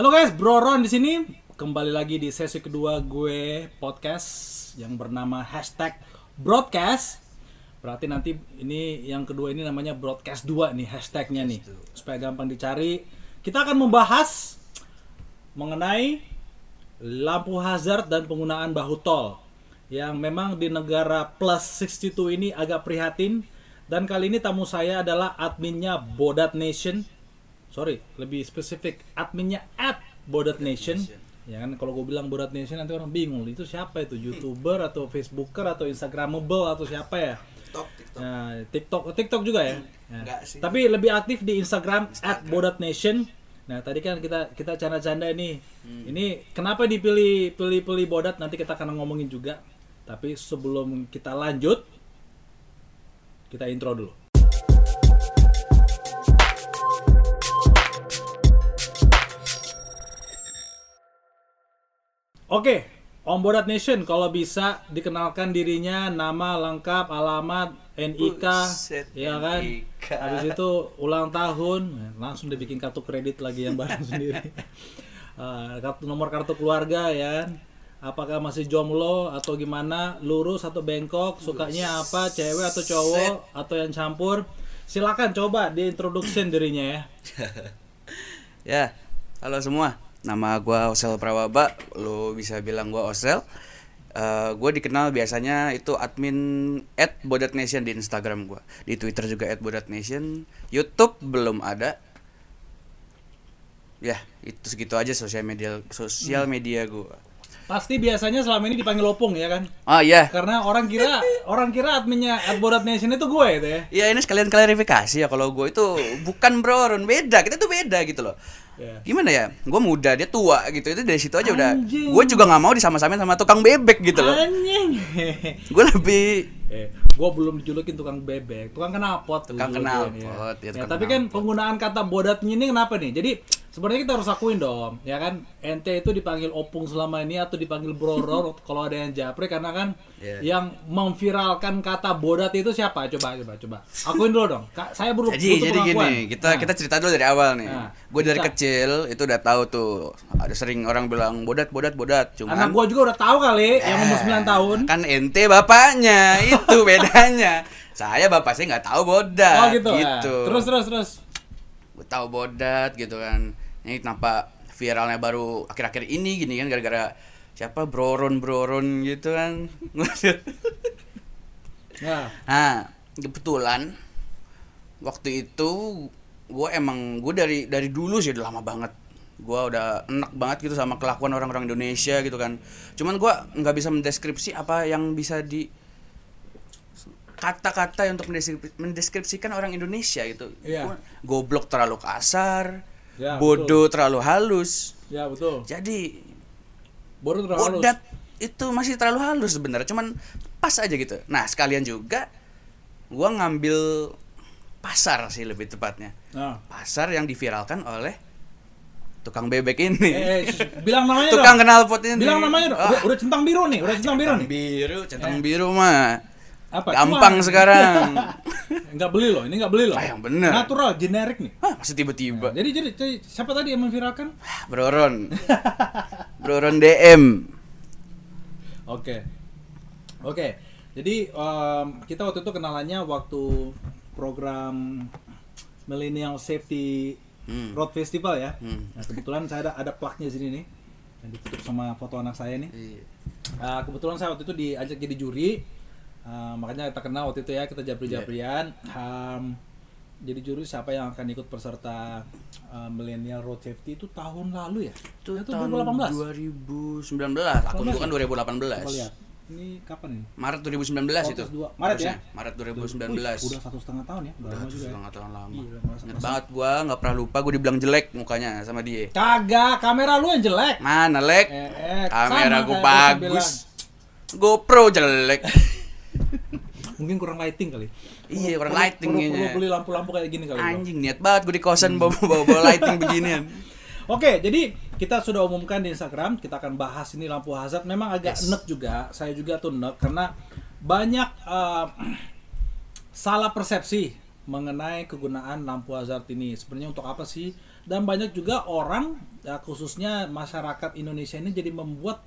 Halo guys, Bro Ron di sini. Kembali lagi di sesi kedua gue podcast yang bernama hashtag broadcast. Berarti nanti ini yang kedua ini namanya broadcast 2 nih hashtagnya nih. Supaya gampang dicari. Kita akan membahas mengenai lampu hazard dan penggunaan bahu tol yang memang di negara plus 62 ini agak prihatin dan kali ini tamu saya adalah adminnya Bodat Nation sorry lebih spesifik adminnya at Bodat Nation ya kan kalau gue bilang Bodat Nation nanti orang bingung itu siapa itu youtuber atau facebooker atau instagramable atau siapa ya TikTok, TikTok. Nah, TikTok, TikTok juga ya. Ya. Enggak sih. Tapi lebih aktif di Instagram, at Bodat Nation. Nah, tadi kan kita kita canda-canda ini. Hmm. Ini kenapa dipilih pilih pilih Bodat nanti kita akan ngomongin juga. Tapi sebelum kita lanjut, kita intro dulu. Oke, Om Bodat Nation kalau bisa dikenalkan dirinya nama lengkap, alamat, NIK, Buset, ya kan. NIK. Habis itu ulang tahun, langsung dibikin kartu kredit lagi yang barang sendiri. Eh, kartu nomor kartu keluarga ya kan. Apakah masih jomblo atau gimana? Lurus atau bengkok? Sukanya apa? Cewek atau cowok atau yang campur? Silakan coba diintroduction dirinya ya. Ya, halo semua. Nama gua Osel Prawaba. Lo bisa bilang gua Osel. Eh gue dikenal biasanya itu admin at Bodat Nation di Instagram gua. Di Twitter juga at Bodat Nation. YouTube belum ada. Ya, itu segitu aja sosial media sosial media gua. Pasti biasanya selama ini dipanggil opung ya kan? Oh iya. Karena orang kira orang kira adminnya at Bodat Nation itu gue itu ya. Ya ini sekalian klarifikasi ya kalau gue itu bukan bro, Ron. beda. Kita tuh beda gitu loh. Ya. gimana ya gue muda dia tua gitu itu dari situ aja udah Anjing. gue juga nggak mau disama-samain sama tukang bebek gitu loh Anjing. gue lebih eh, gue belum dijulukin tukang bebek, tukang kenapot. Tukang knalpot, ya, Ya, tukang tapi kan penggunaan kata bodatnya ini kenapa nih? Jadi sebenarnya kita harus akuin dong, ya kan? Ente itu dipanggil opung selama ini atau dipanggil broro kalau ada yang japri karena kan Iya. yang memviralkan kata bodat itu siapa? Coba coba coba. Akuin dulu dong. Ka- saya butuh jadi jadi pengakuan. gini kita Nah, kita cerita dulu dari awal nih Nah, gue dari bisa. kecil itu udah tahu tuh ada sering orang bilang bodat bodat bodat cuman anak gua juga udah tahu kali yang umur 9 tahun. kan ente bapaknya itu bedanya saya bapak saya nggak tahu bodat Oh gitu. ya. Terus terus terus. gue tahu bodat gitu kan ini kenapa viralnya baru akhir-akhir ini gini kan gara-gara siapa broron broron gitu kan Nah, nah kebetulan waktu itu gue emang gue dari dari dulu sih udah lama banget gue udah enak banget gitu sama kelakuan orang-orang Indonesia gitu kan cuman gue nggak bisa mendeskripsi apa yang bisa di kata-kata untuk mendeskripsi- mendeskripsikan orang Indonesia gitu. Gua- goblok terlalu kasar Ya, bodoh terlalu halus ya betul. jadi Bodoh terlalu halus. bodat itu masih terlalu halus sebenarnya cuman pas aja gitu nah sekalian juga gua ngambil pasar sih lebih tepatnya Nah. pasar yang diviralkan oleh tukang bebek ini Eh, eh, bilang namanya tukang dong. kenal pot ini Bilang namanya dong. Ah, Udah, udah centang biru nih, udah centang biru nih. biru centang biru mah Apa? gampang Cuma- sekarang Enggak beli loh, ini enggak beli loh. Ah, yang bener. Natural, generik nih. Hah, masih tiba-tiba Jadi, jadi jadi siapa tadi yang memviralkan? broron broron DM Oke. Oke. Jadi em, kita waktu itu kenalannya waktu program Millennial Safety Hmm. Road Festival ya. Hmm. Nah, kebetulan saya ada ada plaknya sini nih. Yang ditutup sama foto anak saya nih. Iya. Ah, kebetulan saya waktu itu diajak jadi juri, Ah, makanya kita kenal waktu itu ya kita japri-japrian. Am, jadi juri siapa yang akan ikut peserta ah, Millennial Road Safety itu tahun lalu ya? itu Itu tahun 2018. 2019 akun gua kan 2018 Coba lihat. Ini kapan ini? Maret 2019 itu. Podcast dua. Maret ya? Harusnya. Maret 2019. Wih, udah satu setengah tahun ya? Udah satu ya. setengah tahun lama. Merasa- Ingat banget gua nggak pernah lupa gua dibilang jelek mukanya sama dia. Kagak, kamera lu yang jelek. Mana lek? Eh, eh, Kamera sama gua bagus. GoPro jelek. Mungkin kurang lighting kali. Iya, kurang Perlu- lighting perlu, perlu beli lampu-lampu kayak gini kali. bro. Anjing niat banget gua di kosan bawa bawa, bawa lighting beginian. Oke, jadi kita sudah umumkan di Instagram, kita akan bahas ini lampu hazard. Memang agak Yes. nek juga, saya juga tuh nek karena banyak eh, salah persepsi mengenai kegunaan lampu hazard ini. Sebenarnya untuk apa sih dan banyak juga orang ya, khususnya masyarakat Indonesia ini jadi membuat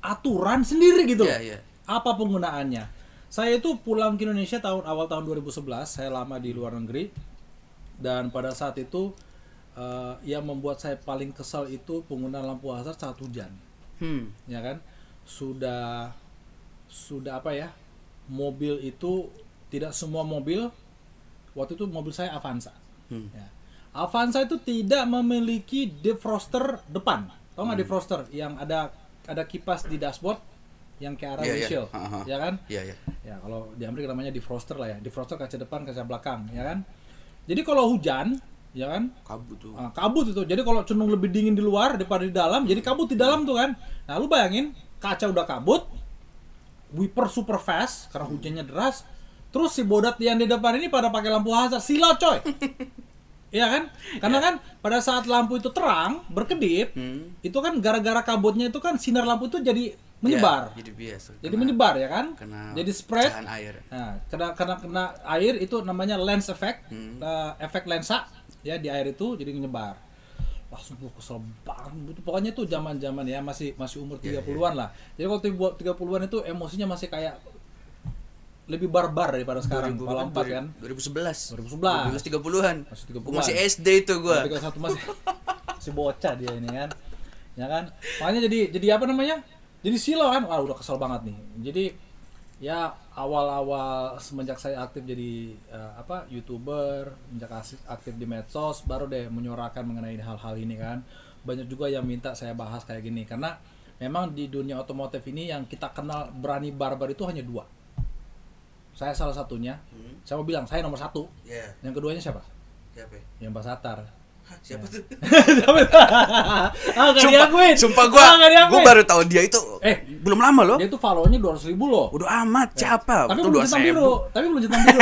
aturan sendiri gitu. Iya, iya. Apa penggunaannya? Saya itu pulang ke Indonesia tahun awal tahun 2011, saya lama di luar negeri dan pada saat itu eh, yang membuat saya paling kesal itu penggunaan lampu hazard saat hujan Hmm. ya kan sudah sudah apa ya mobil itu tidak semua mobil waktu itu mobil saya Avanza Hmm. ya. Avanza itu tidak memiliki defroster depan tau Hmm. nggak defroster yang ada ada kipas di dashboard yang kayak arah iya. windshield Ha, ha. ya kan Iya, iya. ya kalau di Amerika namanya defroster lah ya defroster kaca depan kaca belakang ya kan jadi kalau hujan ya kan Kabut tuh. Ah, kabut itu. Jadi kalau cenderung lebih dingin di luar daripada di dalam, jadi kabut di dalam tuh kan. Nah, lu bayangin kaca udah kabut, wiper super fast karena hujannya deras. Terus si bodat yang di depan ini pada pakai lampu hazard, silau coy. Iya kan? Karena kan pada saat lampu itu terang, berkedip, Hmm. itu kan gara-gara kabutnya itu kan sinar lampu itu jadi menyebar. Ya, jadi biasa. Jadi Kena- menyebar ya kan? Kena Jadi spread. air. Nah, kena kena kena air itu namanya lens effect, Hmm. eh, efek lensa ya di air itu jadi nyebar. Langsung gue kesel banget. Itu Pokoknya tuh zaman-zaman ya masih masih umur Iya, 30-an lah. Jadi waktu buat 30-an itu emosinya masih kayak lebih barbar daripada sekarang. 2000 Kalau kan. 2011. 2011. 2011 30-an. Masih Gua 30-an. masih SD itu gua. Tapi kalau satu masih si bocah dia ini kan. Ya kan? Makanya jadi jadi apa namanya? Jadi silau kan. Wah, udah kesel banget nih. Jadi ya awal-awal semenjak saya aktif jadi eh, apa youtuber semenjak aktif di medsos baru deh menyuarakan mengenai hal-hal ini kan banyak juga yang minta saya bahas kayak gini karena memang di dunia otomotif ini yang kita kenal berani barbar itu hanya dua saya salah satunya saya mau bilang saya nomor satu Ya, yang keduanya siapa siapa? ya? yang Mbak Satar Hah, siapa tuh? ah, gak Sumpah, diakuin. sumpah gua, Ah, gua baru tahu dia itu Eh. belum lama loh. Dia tuh follow-nya 200 ribu loh. Udah amat, siapa? Tapi Tuh belum seribu. biru. Tapi belum centang biru.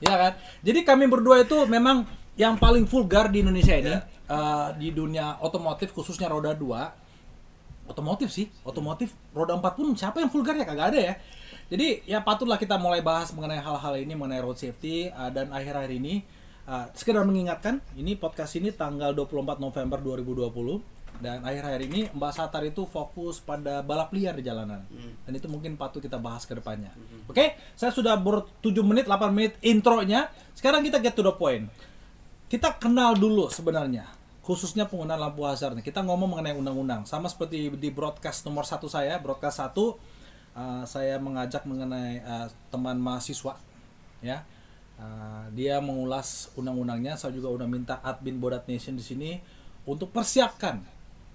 ya kan? Jadi kami berdua itu memang yang paling vulgar di Indonesia ini. eh, di dunia otomotif khususnya roda 2. Otomotif sih. Otomotif roda 4 pun siapa yang vulgar ya? Kagak ada ya. Jadi ya patutlah kita mulai bahas mengenai hal-hal ini mengenai road safety eh, dan akhir-akhir ini eh, sekedar mengingatkan ini podcast ini tanggal 24 November 2020 dan akhir-akhir ini Mbak Satar itu fokus pada balap liar di jalanan dan itu mungkin patut kita bahas ke depannya. Oke, saya sudah ber 7 menit 8 menit intronya. Sekarang kita get to the point. Kita kenal dulu sebenarnya khususnya penggunaan lampu hazard. Kita ngomong mengenai undang-undang sama seperti di broadcast nomor satu saya, broadcast satu uh, saya mengajak mengenai uh, teman mahasiswa ya. Uh, dia mengulas undang-undangnya. Saya juga udah minta admin Bodat Nation di sini untuk persiapkan.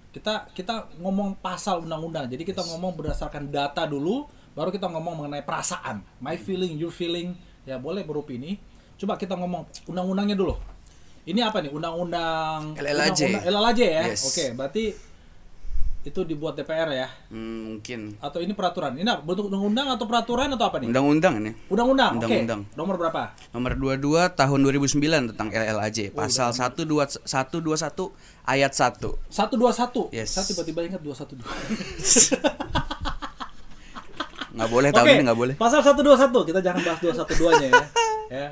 Kita kita ngomong pasal undang-undang. Jadi kita ngomong berdasarkan data dulu, baru kita ngomong mengenai perasaan. My feeling, your feeling. Ya boleh beropini. Coba kita ngomong undang-undangnya dulu. Ini apa nih? Undang-undang LLAJ. undang-undang- LLAJ ya. Yes. Oke, berarti itu dibuat DPR ya Hmm, mungkin atau ini peraturan? Ini apa? bentuk undang-undang atau peraturan atau apa nih? undang-undang ini. Undang-undang. Undang-undang. Nomor berapa? Nomor 22 tahun 2009 tentang LLAJ, pasal 121 121 ayat 1. 121. Yes. Saya tiba-tiba ingat 212. Nggak boleh tahun Oke, ini nggak boleh. Pasal 121. Kita jangan bahas 212-nya ya. ya.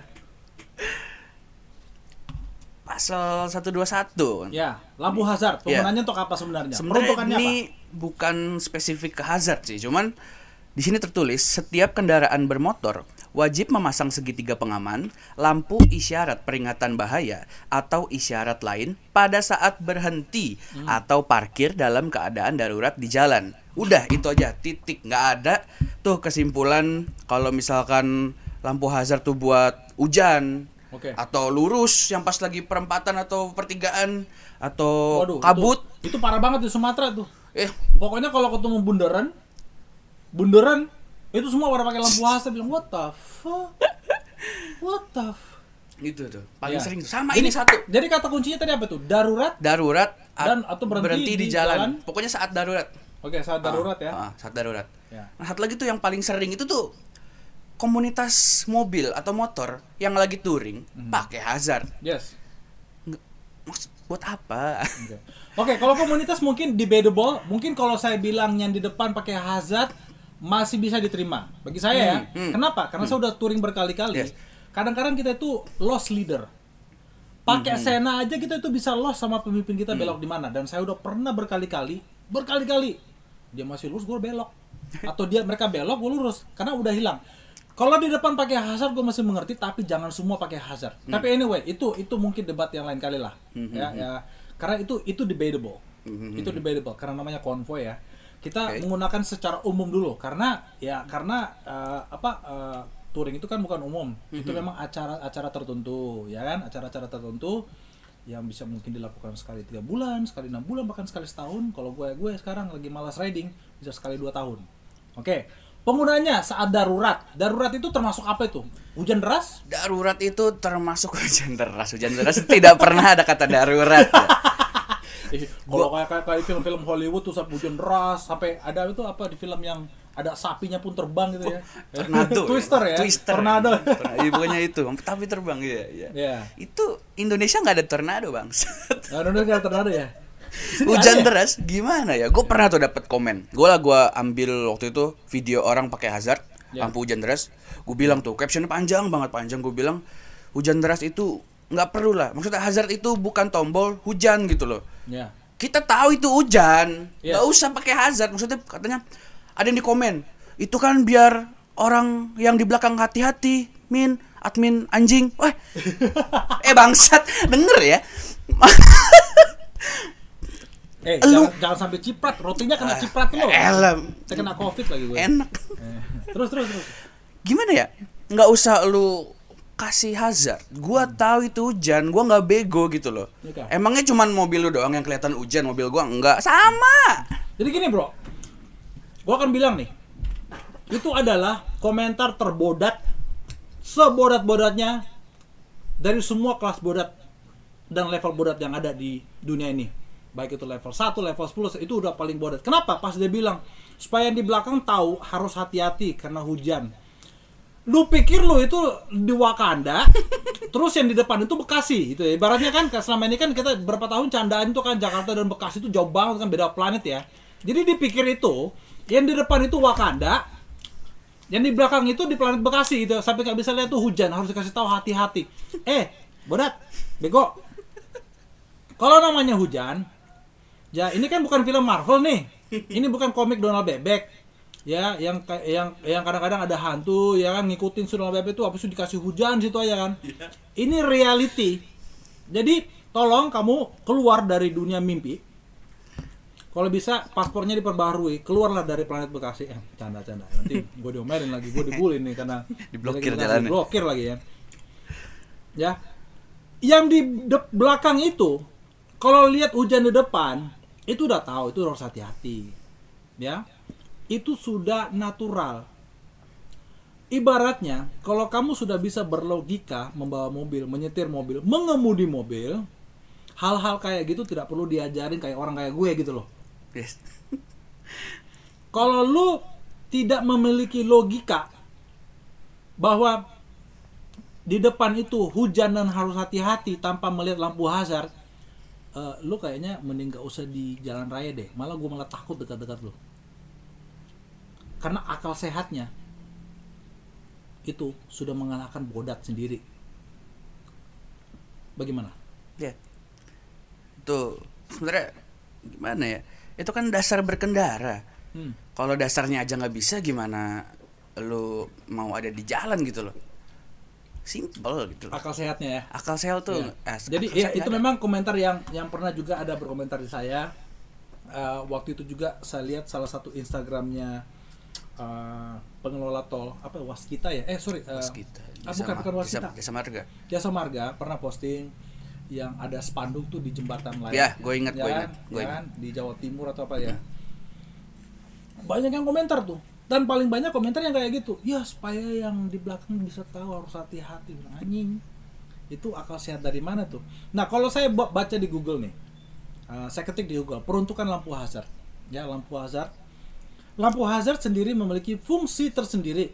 Pasal 121. Ya, lampu hazard. Ya. Penggunaannya untuk apa sebenarnya? Sebenarnya ini bukan spesifik ke hazard sih, cuman di sini tertulis setiap kendaraan bermotor wajib memasang segitiga pengaman, lampu isyarat peringatan bahaya atau isyarat lain pada saat berhenti Hmm. atau parkir dalam keadaan darurat di jalan. Udah itu aja, titik. nggak ada tuh kesimpulan kalau misalkan lampu hazard tuh buat hujan Oke. atau lurus yang pas lagi perempatan atau pertigaan atau Waduh, kabut. Itu, itu parah banget di Sumatera tuh. Eh, Pokoknya kalau ketemu bundaran, bundaran itu semua pada pakai lampu hazard bilang what the fuck? What the fuck? itu tuh paling Ya. sering tuh. sama Jadi- ini satu Jadi kata kuncinya tadi apa tuh? Darurat. darurat Dan atau berhenti di, di jalan. jalan. pokoknya saat darurat Oke, saat darurat ya. Ah, ah, saat darurat Ya. nah satu lagi tuh yang paling sering itu tuh komunitas mobil atau motor yang lagi touring Hmm. pakai hazard Yes. Nggak- maksud buat apa Oke, Oke, kalau komunitas mungkin debatable. Mungkin kalau saya bilang yang di depan pakai hazard masih bisa diterima. Bagi saya ya. Hmm, hmm. Kenapa? Karena saya udah touring berkali-kali. Yes. Kadang-kadang kita itu lost leader. pakai sena aja kita itu bisa lost sama pemimpin kita belok di mana dan saya udah pernah berkali-kali berkali-kali dia masih lurus gue belok atau dia mereka belok gue lurus karena udah hilang kalau di depan pakai hazard gue masih mengerti tapi jangan semua pakai hazard. Tapi anyway itu itu mungkin debat yang lain kali lah. Ya ya. Karena itu itu debatable. Itu debatable karena namanya konvoy ya. Kita menggunakan secara umum dulu karena ya karena eh, apa eh, touring itu kan bukan umum. Itu memang acara-acara tertentu ya kan? Acara-acara tertentu yang bisa mungkin dilakukan sekali tiga bulan sekali enam bulan bahkan sekali setahun. Kalau gue gue sekarang lagi malas riding bisa sekali dua tahun. Oke penggunanya saat darurat darurat itu termasuk apa itu hujan deras Darurat itu termasuk hujan deras. Hujan deras tidak pernah ada kata darurat. ya. Kalau kayak kayak, kayak film-film Hollywood tuh sampai hujan deras sampai ada itu apa di film yang ada sapinya pun terbang gitu ya Tornado. twister ya Twister. tornado Iya, pokoknya itu. Tapi terbang ya. ya. ya Itu Indonesia nggak ada tornado, Bang. Indonesia nggak tornado ya Hujan deras gimana ya? Gue pernah tuh dapat komen. Gue lah gue ambil waktu itu video orang pakai hazard Ya. lampu hujan deras. Gue bilang tuh captionnya panjang banget panjang. Gue bilang hujan deras itu nggak perlu lah. Maksudnya hazard itu bukan tombol hujan gitu loh. ya Kita tahu itu hujan, Yes. nggak usah pakai hazard. Maksudnya katanya ada yang di komen itu kan biar orang yang di belakang hati-hati. Min, admin anjing. Wah. eh bangsat, denger ya. eh Lu- jangan, jangan sampai ciprat. Rotinya kena ciprat lo Elem. saya kena covid lagi gue. Enak. Eh, terus terus terus. Gimana ya? Nggak usah lu kasih hazard. Gua tahu itu hujan. Gua nggak bego gitu loh. Iya kan? emangnya cuman mobil lu doang yang kelihatan hujan? Mobil gua enggak sama. Jadi gini bro, gua akan bilang nih, itu adalah komentar terbodat, sebodat-bodatnya dari semua kelas bodat dan level bodat yang ada di dunia ini. Baik itu level 1, level 10, itu udah paling bodat. Kenapa? Pas dia bilang, supaya yang di belakang tahu harus hati-hati karena hujan. Lu pikir lu itu di Wakanda, terus yang di depan itu Bekasi gitu ya. Ibaratnya kan selama ini kan kita berapa tahun candaan itu kan Jakarta dan Bekasi itu jauh banget kan beda planet ya. Jadi dipikir itu yang di depan itu Wakanda, yang di belakang itu di planet Bekasi gitu. Sampai nggak bisa lihat tuh hujan, harus dikasih tahu hati-hati. Eh, bodat, bego. Kalau namanya hujan, ya ini kan bukan film Marvel nih. Ini bukan komik Donald Bebek. Ya, yang yang yang kadang-kadang ada hantu ya kan ngikutin si Donald Bebek itu apa sih dikasih hujan situ aja kan. Ini reality. Jadi tolong kamu keluar dari dunia mimpi. Kalau bisa paspornya diperbarui, keluarlah dari planet Bekasi. Eh, canda-canda. Nanti gue diomelin lagi, gue dibully nih karena Diblokir jalannya. Diblokir lagi ya. Ya. Yang di de- belakang itu kalau lihat hujan di depan, itu udah tahu itu harus hati-hati. Ya. Itu sudah natural. Ibaratnya, kalau kamu sudah bisa berlogika membawa mobil, menyetir mobil, mengemudi mobil, hal-hal kayak gitu tidak perlu diajarin kayak orang kayak gue gitu loh. Yes. Kalau lu tidak memiliki logika bahwa di depan itu hujan dan harus hati-hati tanpa melihat lampu hazard, eh, lu kayaknya mending gak usah di jalan raya deh. Malah gue malah takut dekat-dekat lu. Karena akal sehatnya itu sudah mengalahkan bodat sendiri. Bagaimana? Ya. Itu sebenarnya gimana ya? Itu kan dasar berkendara. Hmm. Kalau dasarnya aja nggak bisa gimana lu mau ada di jalan gitu loh. Simple gitu loh. Akal sehatnya ya. Akal sehat tuh. Iya. eh, Jadi akal ya sehat itu ada. memang komentar yang yang pernah juga ada berkomentar di saya. Eh, waktu itu juga saya lihat salah satu Instagramnya eh, pengelola tol apa Waskita ya? Eh sorry. eh, Waskita. ah, bukan bukan Waskita. Jasa, Jasa Marga. Jasa Marga pernah posting yang ada spanduk tuh di jembatan lain. Ya, gue ingat, ya gue kan? ingat, gue Ya ingat. kan? Di Jawa Timur atau apa ya? Banyak yang komentar tuh. Dan paling banyak komentar yang kayak gitu. Ya supaya yang di belakang bisa tahu harus hati-hati. Bilang, Anjing. Itu akal sehat dari mana tuh? Nah kalau saya ba- baca di Google nih, uh, saya ketik di Google peruntukan lampu hazard. Ya lampu hazard. Lampu hazard sendiri memiliki fungsi tersendiri.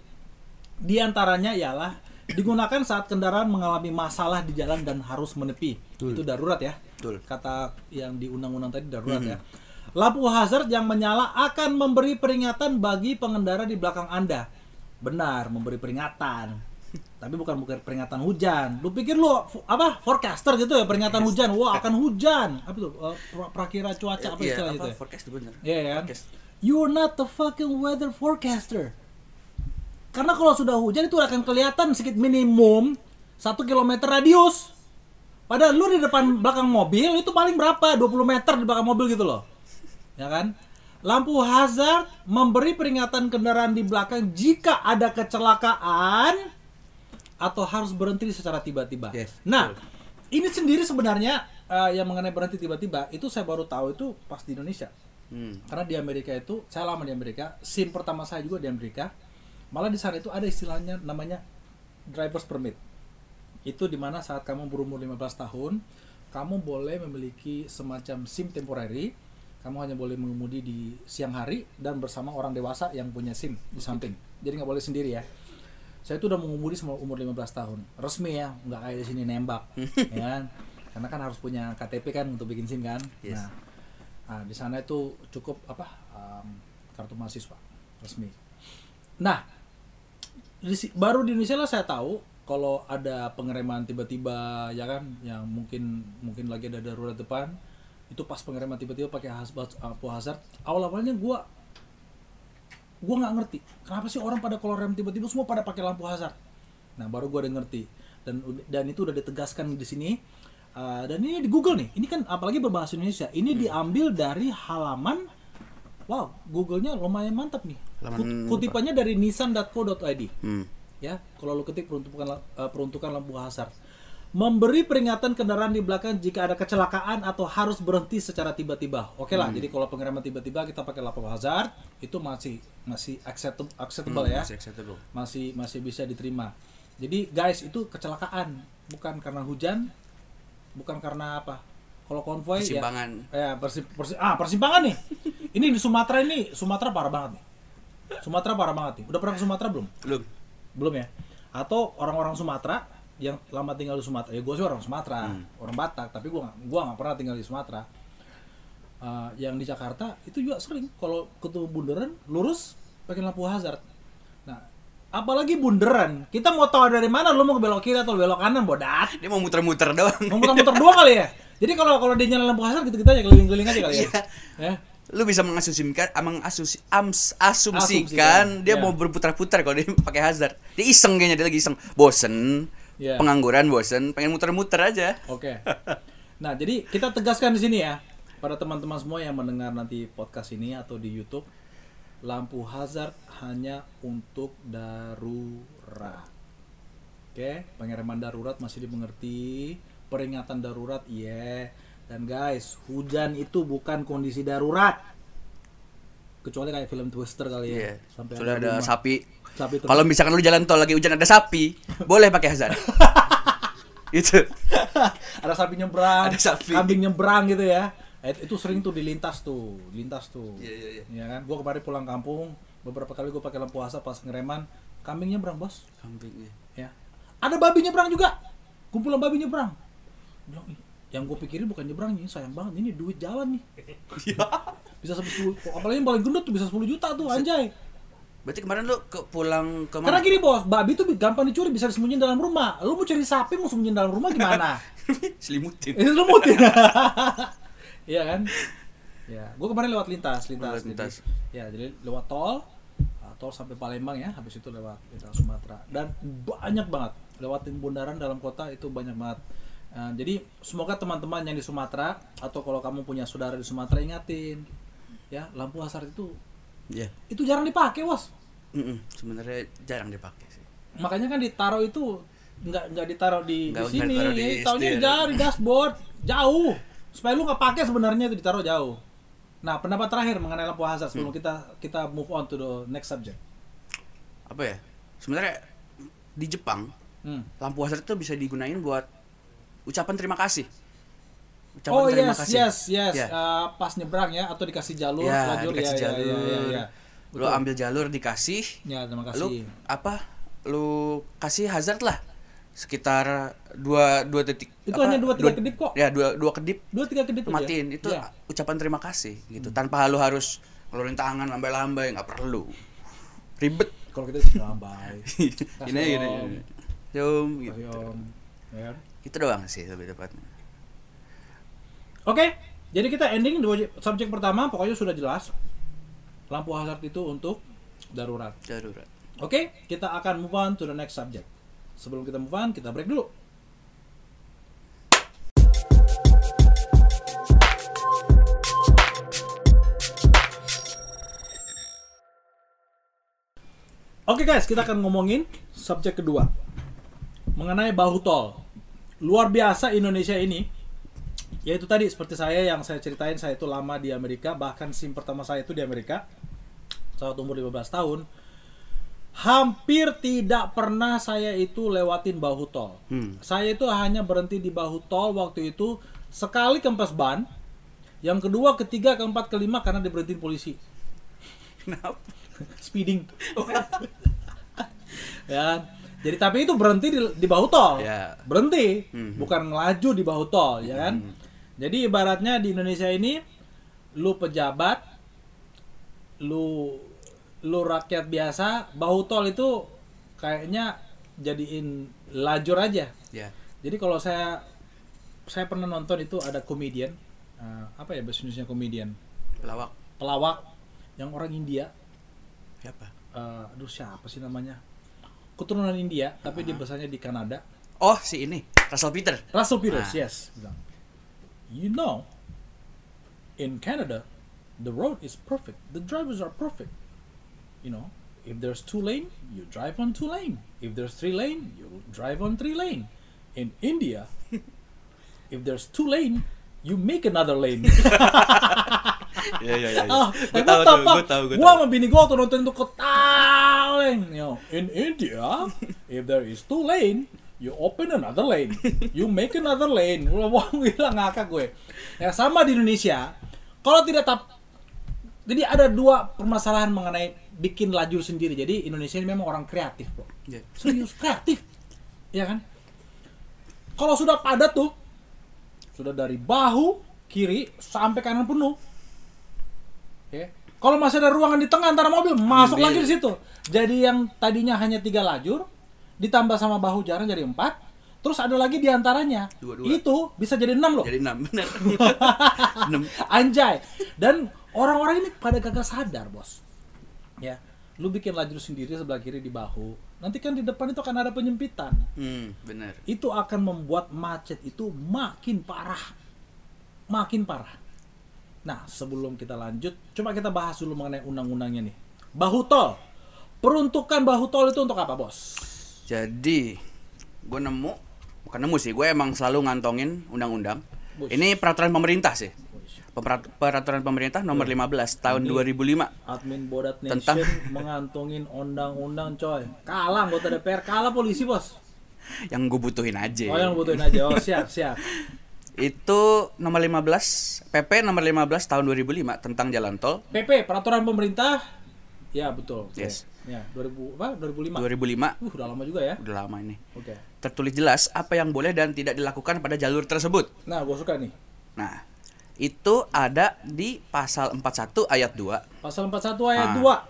Di antaranya ialah digunakan saat kendaraan mengalami masalah di jalan dan harus menepi. Itu darurat ya. Betul. Kata yang di undang-undang tadi darurat ya. Lampu hazard yang menyala akan memberi peringatan bagi pengendara di belakang Anda. Benar, memberi peringatan. Tapi bukan bukan peringatan hujan. Lu pikir lu apa forecaster gitu ya peringatan hujan. Wah, akan hujan. Apa tuh? Eh, pra- prakira cuaca apa Iya, istilahnya apa itu ya? forecast bener. Iya kan? Forecast. You're not the fucking weather forecaster. Karena kalau sudah hujan itu akan kelihatan sedikit minimum satu kilometer radius. Padahal lu di depan belakang mobil itu paling berapa? 20 meter di belakang mobil gitu loh. Ya kan? Lampu hazard memberi peringatan kendaraan di belakang jika ada kecelakaan atau harus berhenti secara tiba-tiba. Yes, nah, ini sendiri sebenarnya eh, yang mengenai berhenti tiba-tiba itu saya baru tahu itu pas di Indonesia. Hmm. Karena di Amerika itu, saya lama di Amerika, SIM pertama saya juga di Amerika. Malah di sana itu ada istilahnya namanya driver's permit. Itu di mana saat kamu berumur 15 tahun, kamu boleh memiliki semacam SIM temporary. Kamu hanya boleh mengemudi di siang hari dan bersama orang dewasa yang punya SIM di samping. Jadi nggak boleh sendiri ya. Saya itu udah mengemudi semua umur 15 tahun. Resmi ya, nggak kayak di sini nembak. ya kan? Karena kan harus punya KTP kan untuk bikin SIM kan. Yes. Nah, Nah, di sana itu cukup apa um, kartu mahasiswa resmi. Nah, di baru di Indonesia lah saya tahu kalau ada pengereman tiba-tiba ya kan, yang mungkin mungkin lagi ada darurat depan, itu pas pengereman tiba-tiba pakai hazard, lampu hazard. Awal-awalnya gua gua nggak ngerti kenapa sih orang pada kalau rem tiba-tiba semua pada pakai lampu hazard. Nah, baru gua udah ngerti dan dan itu udah ditegaskan di sini Uh, dan ini di Google nih, ini kan apalagi berbahasa Indonesia. Ini diambil dari halaman, wow, Google-nya lumayan mantap nih. Halaman Kutipannya dari nissan.co.id. Hmm. Ya, kalau lu ketik peruntukan uh, peruntukan lampu hazard. Memberi peringatan kendaraan di belakang jika ada kecelakaan atau harus berhenti secara tiba-tiba. Oke lah, jadi kalau pengereman tiba-tiba kita pakai lampu hazard, itu masih masih acceptable, acceptable ya Masih acceptable. masih masih bisa diterima. Jadi guys itu kecelakaan bukan karena hujan, bukan karena apa. Kalau konvoy Persimpangan. ya, ya persi, persi- ah persimpangan nih. ini di Sumatera ini Sumatera parah banget nih. Sumatera parah banget nih. Udah pernah ke Sumatera belum? Belum. Belum ya. Atau orang-orang Sumatera yang lama tinggal di Sumatera. Ya gue sih orang Sumatera, orang Batak, tapi nggak gua nggak pernah tinggal di Sumatera. Eh, yang di Jakarta itu juga sering kalau ketemu bundaran lurus pakai lampu hazard. Nah, apalagi bundaran, kita mau tahu dari mana lu mau ke belok kiri atau belok kanan bodat. Dia mau muter-muter doang. Mau muter-muter doang kali ya. Jadi kalau kalau dia nyala lampu hazard gitu kita aja keliling-keliling aja kali ya. ya. Lu bisa mengasumsikan, amang asusi, ams, Asumsikan, asumsikan dia ya. mau berputar-putar kalau dia pakai hazard. Dia iseng kayaknya dia lagi iseng. Bosen. Ya. Pengangguran bosen, pengen muter-muter aja. Oke. Nah, jadi kita tegaskan di sini ya pada teman-teman semua yang mendengar nanti podcast ini atau di YouTube, lampu hazard hanya untuk darurat. Oke, pengereman darurat masih dimengerti, peringatan darurat iya. Dan guys, hujan itu bukan kondisi darurat. Kecuali kayak film Twister kali ya. Iya. Sampai Sudah ada rumah. sapi. Sapi Kalau misalkan lu jalan tol lagi hujan ada sapi, boleh pakai hazard. itu. ada sapi nyebrang, Ada sapi. kambing nyebrang gitu ya. Itu sering tuh dilintas tuh, lintas tuh. Iya, iya, iya. Ya kan? Gua kemarin pulang kampung, beberapa kali gua pakai lampu asap pas ngereman, kambing nyebrang, Bos. Kambingnya. Ya. Ada babi nyebrang juga. Kumpulan babi nyebrang. Bilang, "Ih, yang gue pikirin bukan nyebrang ini sayang banget ini duit jalan nih bisa sampai 10 apalagi yang paling gendut tuh bisa 10 juta tuh anjay Berarti kemarin lu ke pulang ke karena mana? gini bos babi tuh gampang dicuri bisa disembunyiin dalam rumah lu mau cari sapi mau sembunyiin dalam rumah gimana Selimutin. Lumut ya. Iya kan? Ya, gua kemarin lewat lintas, lintas. Lewat lintas. Jadi, ya, jadi lewat tol, uh, tol sampai Palembang ya, habis itu lewat lintas Sumatera. Dan banyak banget lewatin bundaran dalam kota itu banyak banget. Uh, jadi semoga teman-teman yang di Sumatera atau kalau kamu punya saudara di Sumatera ingatin ya lampu hazard itu Iya. itu jarang dipakai bos Mm-mm. Sebenarnya jarang dipakai sih. makanya kan ditaruh itu nggak nggak ditaruh di, di sini ditaruh di ya, taruhnya setir. jauh di dashboard jauh supaya lu nggak pakai sebenarnya itu ditaruh jauh nah pendapat terakhir mengenai lampu hazard sebelum kita kita move on to the next subject Apa ya? Sebenarnya di Jepang hmm. lampu hazard itu bisa digunain buat ucapan terima kasih. Ucapan oh terima yes kasih. yes yes Ya. Uh, pas nyebrang ya atau dikasih jalur Ya, lajur dikasih ya, ya, jalur. ya, ya, ya. Lu Betul. ambil jalur dikasih, ya terima lu kasih apa? Lu kasih hazard lah sekitar dua dua detik. Itu apa, hanya dua, tiga kedip kok. Ya dua dua kedip dua tiga kedip lu matiin itu Ya. ucapan terima kasih gitu tanpa lu harus ngeluarin tangan lambai-lambai nggak perlu ribet kalau kita sih lambai Gini aja, gini, gitu. Ya? Itu doang sih lebih tepatnya. Oke, jadi kita ending dua subjek pertama pokoknya sudah jelas. Lampu hazard itu untuk darurat. Darurat. Oke, kita akan move on to the next subject. Sebelum kita move on, kita break dulu. Oke guys, kita akan ngomongin subjek kedua mengenai bahu tol. Luar biasa Indonesia ini, yaitu tadi seperti saya yang saya ceritain saya itu lama di Amerika, bahkan SIM pertama saya itu di Amerika saat umur 15 tahun. Hampir tidak pernah saya itu lewatin bahu tol. Hmm. Saya itu hanya berhenti di bahu tol waktu itu sekali kempes ban, yang kedua, ketiga, keempat, kelima karena diberhentiin polisi Kenapa? speeding. ya. Jadi tapi itu berhenti di, di bahu tol. Ya. Berhenti, Mhm. bukan ngelaju di bahu tol, ya kan? Jadi ibaratnya di Indonesia ini lu pejabat, lu lu rakyat biasa, bahu tol itu kayaknya jadiin lajur aja. Ya. Jadi kalau saya saya pernah nonton itu ada komedian eh, apa ya bahasa Indonesia komedian Pelawak. pelawak yang orang India Siapa? eh, aduh siapa sih namanya keturunan India tapi dia besarnya di Kanada Oh, si ini. Russell Peter. Russell Peters Ah. yes bilang, you know in Canada the road is perfect. The drivers are perfect. You know if there's two lane you drive on two lane. If there's three lane you drive on three lane. In India if there's two lane you make another lane. Iya, iya, iya. Ah, Gue tahu gue tahu, gue Gua tahu. sama bini gua waktu nonton itu ketawa, you know, in India, if there is two lane, you open another lane, you make another lane. Mau bilang ngakak gue. Ya sama di Indonesia, kalau tidak tap, jadi ada dua permasalahan mengenai bikin lajur sendiri. Jadi Indonesia ini memang orang kreatif, bro. Iya. Serius kreatif, ya kan? Kalau sudah padat tuh, sudah dari bahu kiri sampai kanan penuh. Ya. Kalau masih ada ruangan di tengah antara mobil, masuk Ambil. lagi di situ. Jadi yang tadinya hanya tiga lajur, ditambah sama bahu jalan jadi empat, terus ada lagi di antaranya. Dua-dua. Itu bisa jadi enam loh. Jadi enam benar. Enam. Anjay. Dan orang-orang ini pada kagak sadar, bos. Ya, lu bikin lajur sendiri sebelah kiri di bahu. Nanti kan di depan itu akan ada penyempitan. Hmm, benar. Itu akan membuat macet itu makin parah. Makin parah. Nah, sebelum kita lanjut, coba kita bahas dulu mengenai undang-undangnya nih. Bahu tol. Peruntukan bahu tol itu untuk apa, bos? Jadi, gue nemu, bukan nemu sih, gue emang selalu ngantongin undang-undang. Ini peraturan pemerintah sih. Peraturan pemerintah nomor 15 tahun 2005. Admin Bodat Nation Tentang- mengantongin undang-undang, coy. Kalah anggota DPR, kalah polisi, bos. Yang gue butuhin aja. Oh, yang butuhin aja. Oh, siap, siap. Itu nomor 15, PP nomor 15 tahun 2005 tentang jalan tol PP, peraturan pemerintah. Ya, betul. Yes. Ya, 2000 apa? 2005. 2005. Uh, udah lama juga ya. Udah lama ini. Oke. Tertulis jelas apa yang boleh dan tidak dilakukan pada jalur tersebut. Nah, gue suka nih. Nah, itu ada di pasal 41 ayat 2. Pasal 41 ayat Ah.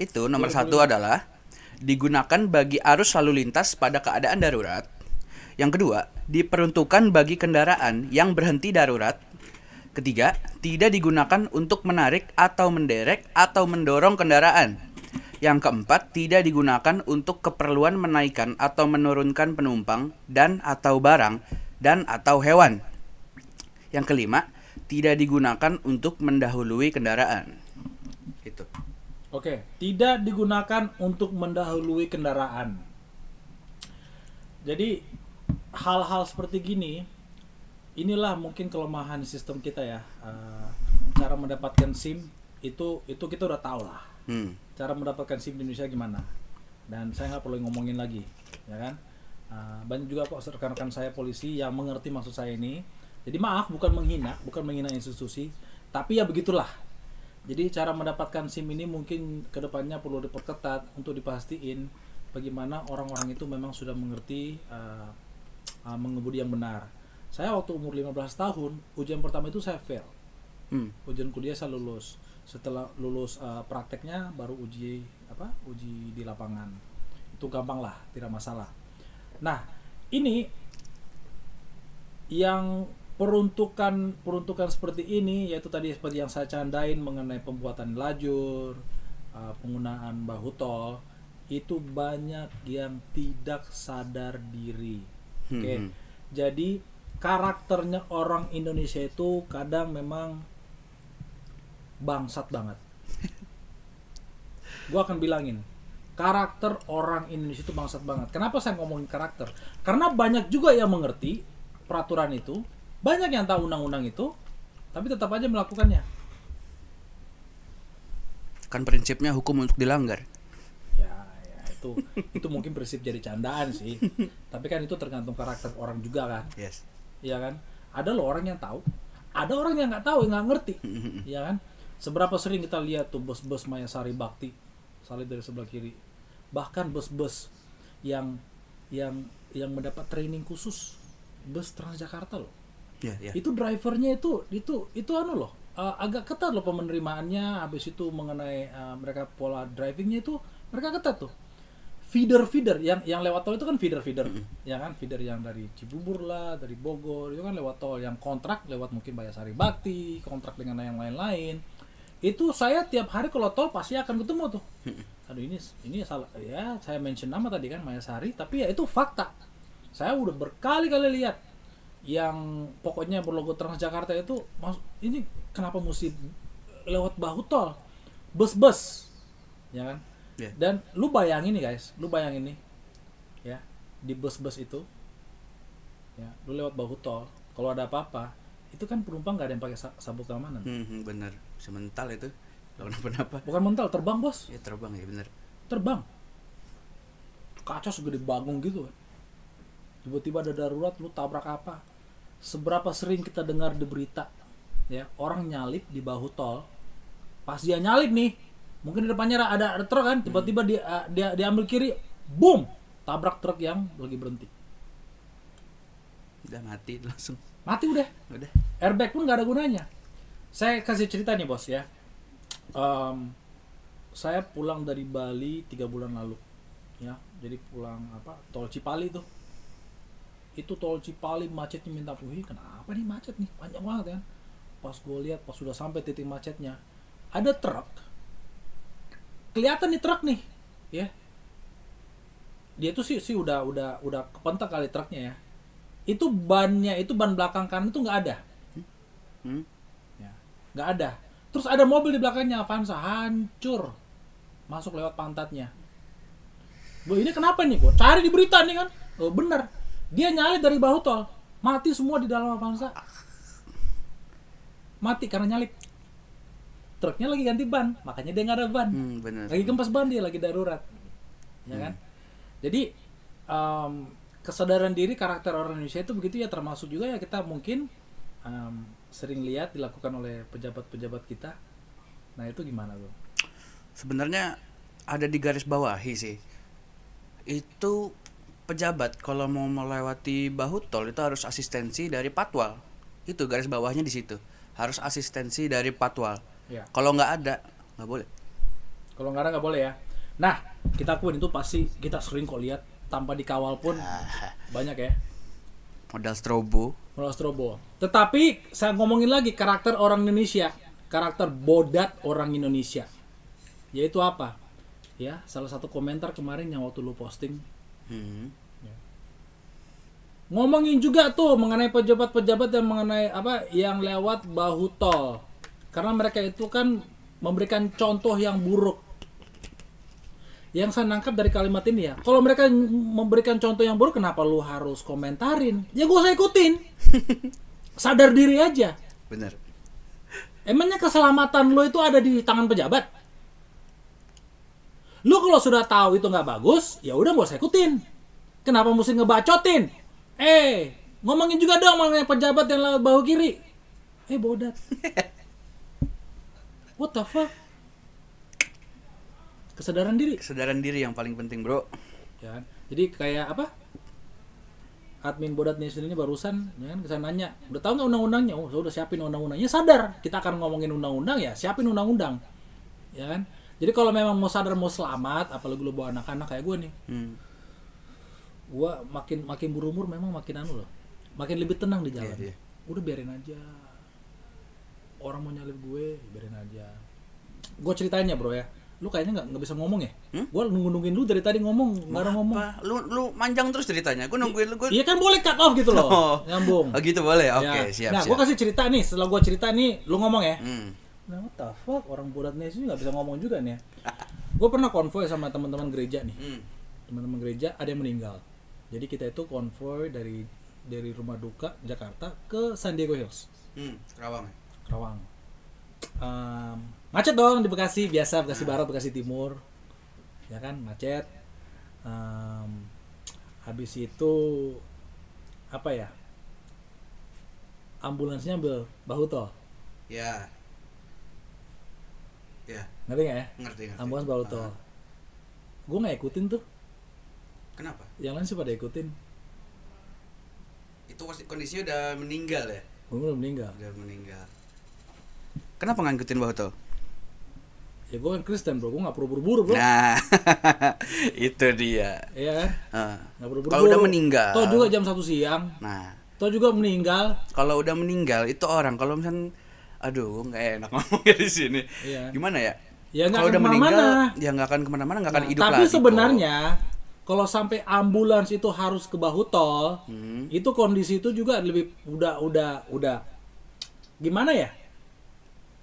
2. Itu nomor satu adalah digunakan bagi arus lalu lintas pada keadaan darurat. Yang kedua, diperuntukkan bagi kendaraan yang berhenti darurat. Ketiga, tidak digunakan untuk menarik atau menderek atau mendorong kendaraan. Yang keempat, tidak digunakan untuk keperluan menaikkan atau menurunkan penumpang dan atau barang dan atau hewan. Yang kelima, tidak digunakan untuk mendahului kendaraan. Itu. Oke, tidak digunakan untuk mendahului kendaraan. Jadi hal-hal seperti gini, inilah mungkin kelemahan sistem kita ya. Eh, cara mendapatkan SIM itu itu kita udah tahu lah. Hmm. Cara mendapatkan SIM di Indonesia gimana? Dan saya nggak perlu ngomongin lagi, ya kan? Eh, banyak juga kok rekan-rekan saya polisi yang mengerti maksud saya ini. Jadi maaf, bukan menghina, bukan menghina institusi, tapi ya begitulah. Jadi cara mendapatkan SIM ini mungkin ke depannya perlu diperketat untuk dipastiin bagaimana orang-orang itu memang sudah mengerti uh, uh, mengemudi yang benar. Saya waktu umur 15 tahun, ujian pertama itu saya fail. Hmm. Ujian kuliah saya lulus. Setelah lulus uh, prakteknya baru uji apa? Uji di lapangan. Itu gampang lah, tidak masalah. Nah, ini yang peruntukan peruntukan seperti ini yaitu tadi seperti yang saya candain mengenai pembuatan lajur, uh, penggunaan bahu tol itu banyak yang tidak sadar diri. Oke. Hmm. Jadi karakternya orang Indonesia itu kadang memang bangsat banget. Gua akan bilangin karakter orang Indonesia itu bangsat banget. Kenapa saya ngomongin karakter? Karena banyak juga yang mengerti peraturan itu, banyak yang tahu undang-undang itu, tapi tetap aja melakukannya. Kan prinsipnya hukum untuk dilanggar. Ya, ya itu itu mungkin prinsip jadi candaan sih. Tapi kan itu tergantung karakter orang juga kan. Yes. Iya kan? Ada loh orang yang tahu, ada orang yang nggak tahu, yang nggak ngerti. Iya kan? Seberapa sering kita lihat tuh bus-bus Mayasari Bakti salib dari sebelah kiri. Bahkan bus-bus yang yang yang mendapat training khusus bus Transjakarta loh. Ya, ya. Itu drivernya itu itu itu anu loh. uh, agak ketat loh penerimaannya habis itu mengenai uh, mereka pola drivingnya itu mereka ketat tuh feeder feeder yang yang lewat tol itu kan feeder feeder ya kan feeder yang dari Cibubur lah dari Bogor itu kan lewat tol yang kontrak lewat mungkin Bayasari Bakti kontrak dengan yang lain-lain itu saya tiap hari kalau tol pasti akan ketemu tuh. Aduh ini ini salah. Ya saya mention nama tadi kan Mayasari tapi ya itu fakta. Saya udah berkali-kali lihat yang pokoknya berlogo Transjakarta itu ini kenapa mesti lewat bahu tol? Bus-bus. Ya kan? Ya. dan lu bayangin nih guys. Lu bayangin nih. Ya di bus-bus itu ya lu lewat bahu tol. Kalau ada apa-apa itu kan penumpang gak ada yang pakai sa- sabuk keamanan Hmm, hmm, bener. Semental itu. Kalau kenapa-napa. bukan mental terbang bos Ya terbang ya bener. terbang kaca segede bagung gitu kan tiba-tiba ada darurat lu tabrak apa seberapa sering kita dengar di berita ya orang nyalip di bahu tol pas dia nyalip nih mungkin di depannya ada, ada truk kan tiba-tiba dia dia diambil kiri boom tabrak truk yang lagi berhenti Udah mati langsung. Mati udah. Udah. airbag pun nggak ada gunanya. Saya kasih cerita nih bos ya. Em, saya pulang dari Bali tiga bulan lalu ya. Jadi pulang apa tol Cipali tuh. Itu tol Cipali macetnya minta puhi kenapa nih macet nih? Panjang banget kan? Pas gue lihat pas sudah sampai titik macetnya ada truk. Kelihatan nih truk nih ya. Dia tuh sih sih udah udah udah kepentak kali truknya ya itu bannya itu ban belakang kanan itu nggak ada. Hmm? ya nggak ada. Terus ada mobil di belakangnya Avanza hancur. Masuk lewat pantatnya. Bu ini kenapa nih kok cari di berita nih kan? Oh bener. Dia nyalip dari bahu tol. Mati semua di dalam Avanza. Mati karena nyalip. Truknya lagi ganti ban makanya dia nggak ada ban. Hmm, bener. lagi kempes ban dia lagi darurat. Ya kan? Jadi em, kesadaran diri karakter orang Indonesia itu begitu ya termasuk juga ya kita mungkin em, sering lihat dilakukan oleh pejabat-pejabat kita nah itu gimana tuh Sebenarnya ada di garis bawahi sih. Itu pejabat kalau mau melewati bahu tol itu harus asistensi dari patwal. Itu garis bawahnya di situ. Harus asistensi dari patwal. ya Kalau nggak ada, nggak boleh. kalau nggak ada nggak boleh ya nah kita akuin itu pasti kita sering kok lihat tanpa dikawal pun banyak ya Modal strobo. Mulai strobo. Tetapi saya ngomongin lagi karakter orang Indonesia, karakter bodat orang Indonesia. Yaitu apa? Ya, salah satu komentar kemarin yang waktu lu posting Hmm. ngomongin juga tuh mengenai pejabat-pejabat yang mengenai apa yang lewat bahu tol. Karena mereka itu kan memberikan contoh yang buruk. Yang saya nangkap dari kalimat ini ya, kalau mereka memberikan contoh yang buruk, kenapa lu harus komentarin? Ya gue usah ikutin. Sadar diri aja. Bener. Emangnya keselamatan lo itu ada di tangan pejabat? Lu kalau sudah tahu itu nggak bagus, ya udah gak usah ikutin. Kenapa mesti ngebacotin? Eh, ngomongin juga dong mengenai pejabat yang lewat bahu kiri. Eh, bodat. What the fuck? Kesadaran diri. Kesadaran diri yang paling penting, Bro. Ya kan? Jadi kayak apa? Admin Bodat Nation ini barusan, ya kan, saya nanya, udah tahu nggak undang-undangnya? Oh, saya udah siapin undang-undangnya. Sadar, kita akan ngomongin undang-undang ya, siapin undang-undang, ya kan? Jadi kalau memang mau sadar mau selamat, apalagi lu bawa anak-anak kayak gue nih, Hmm. gua makin makin berumur memang makin anu loh makin lebih tenang di jalan Iya, iya. udah biarin aja orang mau nyalip gue biarin aja gue ceritanya bro ya lu kayaknya nggak nggak bisa ngomong ya Hmm? gue nunggu nungguin lu dari tadi ngomong nggak ada ngomong? Lu lu manjang terus ceritanya. Gue nungguin lu gue. iya kan boleh cut off gitu loh Oh. nyambung Oh gitu boleh. Oke, Ya. siap nah gue kasih cerita nih setelah gue cerita nih lu ngomong ya Hmm. nah what the fuck orang bulat sih nggak bisa ngomong juga nih ya gue pernah konvoy sama teman-teman gereja nih Hmm. teman-teman gereja ada yang meninggal jadi kita itu konvoy dari dari rumah duka Jakarta ke San Diego Hills Hmm. Rawang. Rawang Em, macet dong di Bekasi biasa Bekasi Barat Bekasi Timur ya kan macet Em, habis itu apa ya ambulansnya ambil bahu tol Ya. Ya, ngerti nggak ya ngerti ngerti. ambulans bahu tol gue nggak ikutin tuh Kenapa? yang lain sih pada ikutin Itu kondisinya udah meninggal ya. gue udah meninggal Udah meninggal. Kenapa ngikutin bahu tol? Ya gue kan Kristen bro gue nggak perlu buru-buru bro Nah, itu dia. iya kan Ah. nggak perlu buru-buru Kalau udah meninggal. toh juga jam satu siang Nah, toh juga meninggal kalau udah meninggal itu orang kalau misalnya aduh nggak enak ngomongnya di sini. Iya. Gimana ya? Ya, nggak kalau akan udah meninggal ke mana-mana. ya nggak akan ke mana-mana nggak akan Nah, hidup tapi lagi. sebenarnya kalau sampai ambulans itu harus ke bahu tol, Hmm. itu kondisi itu juga lebih udah udah udah gimana ya?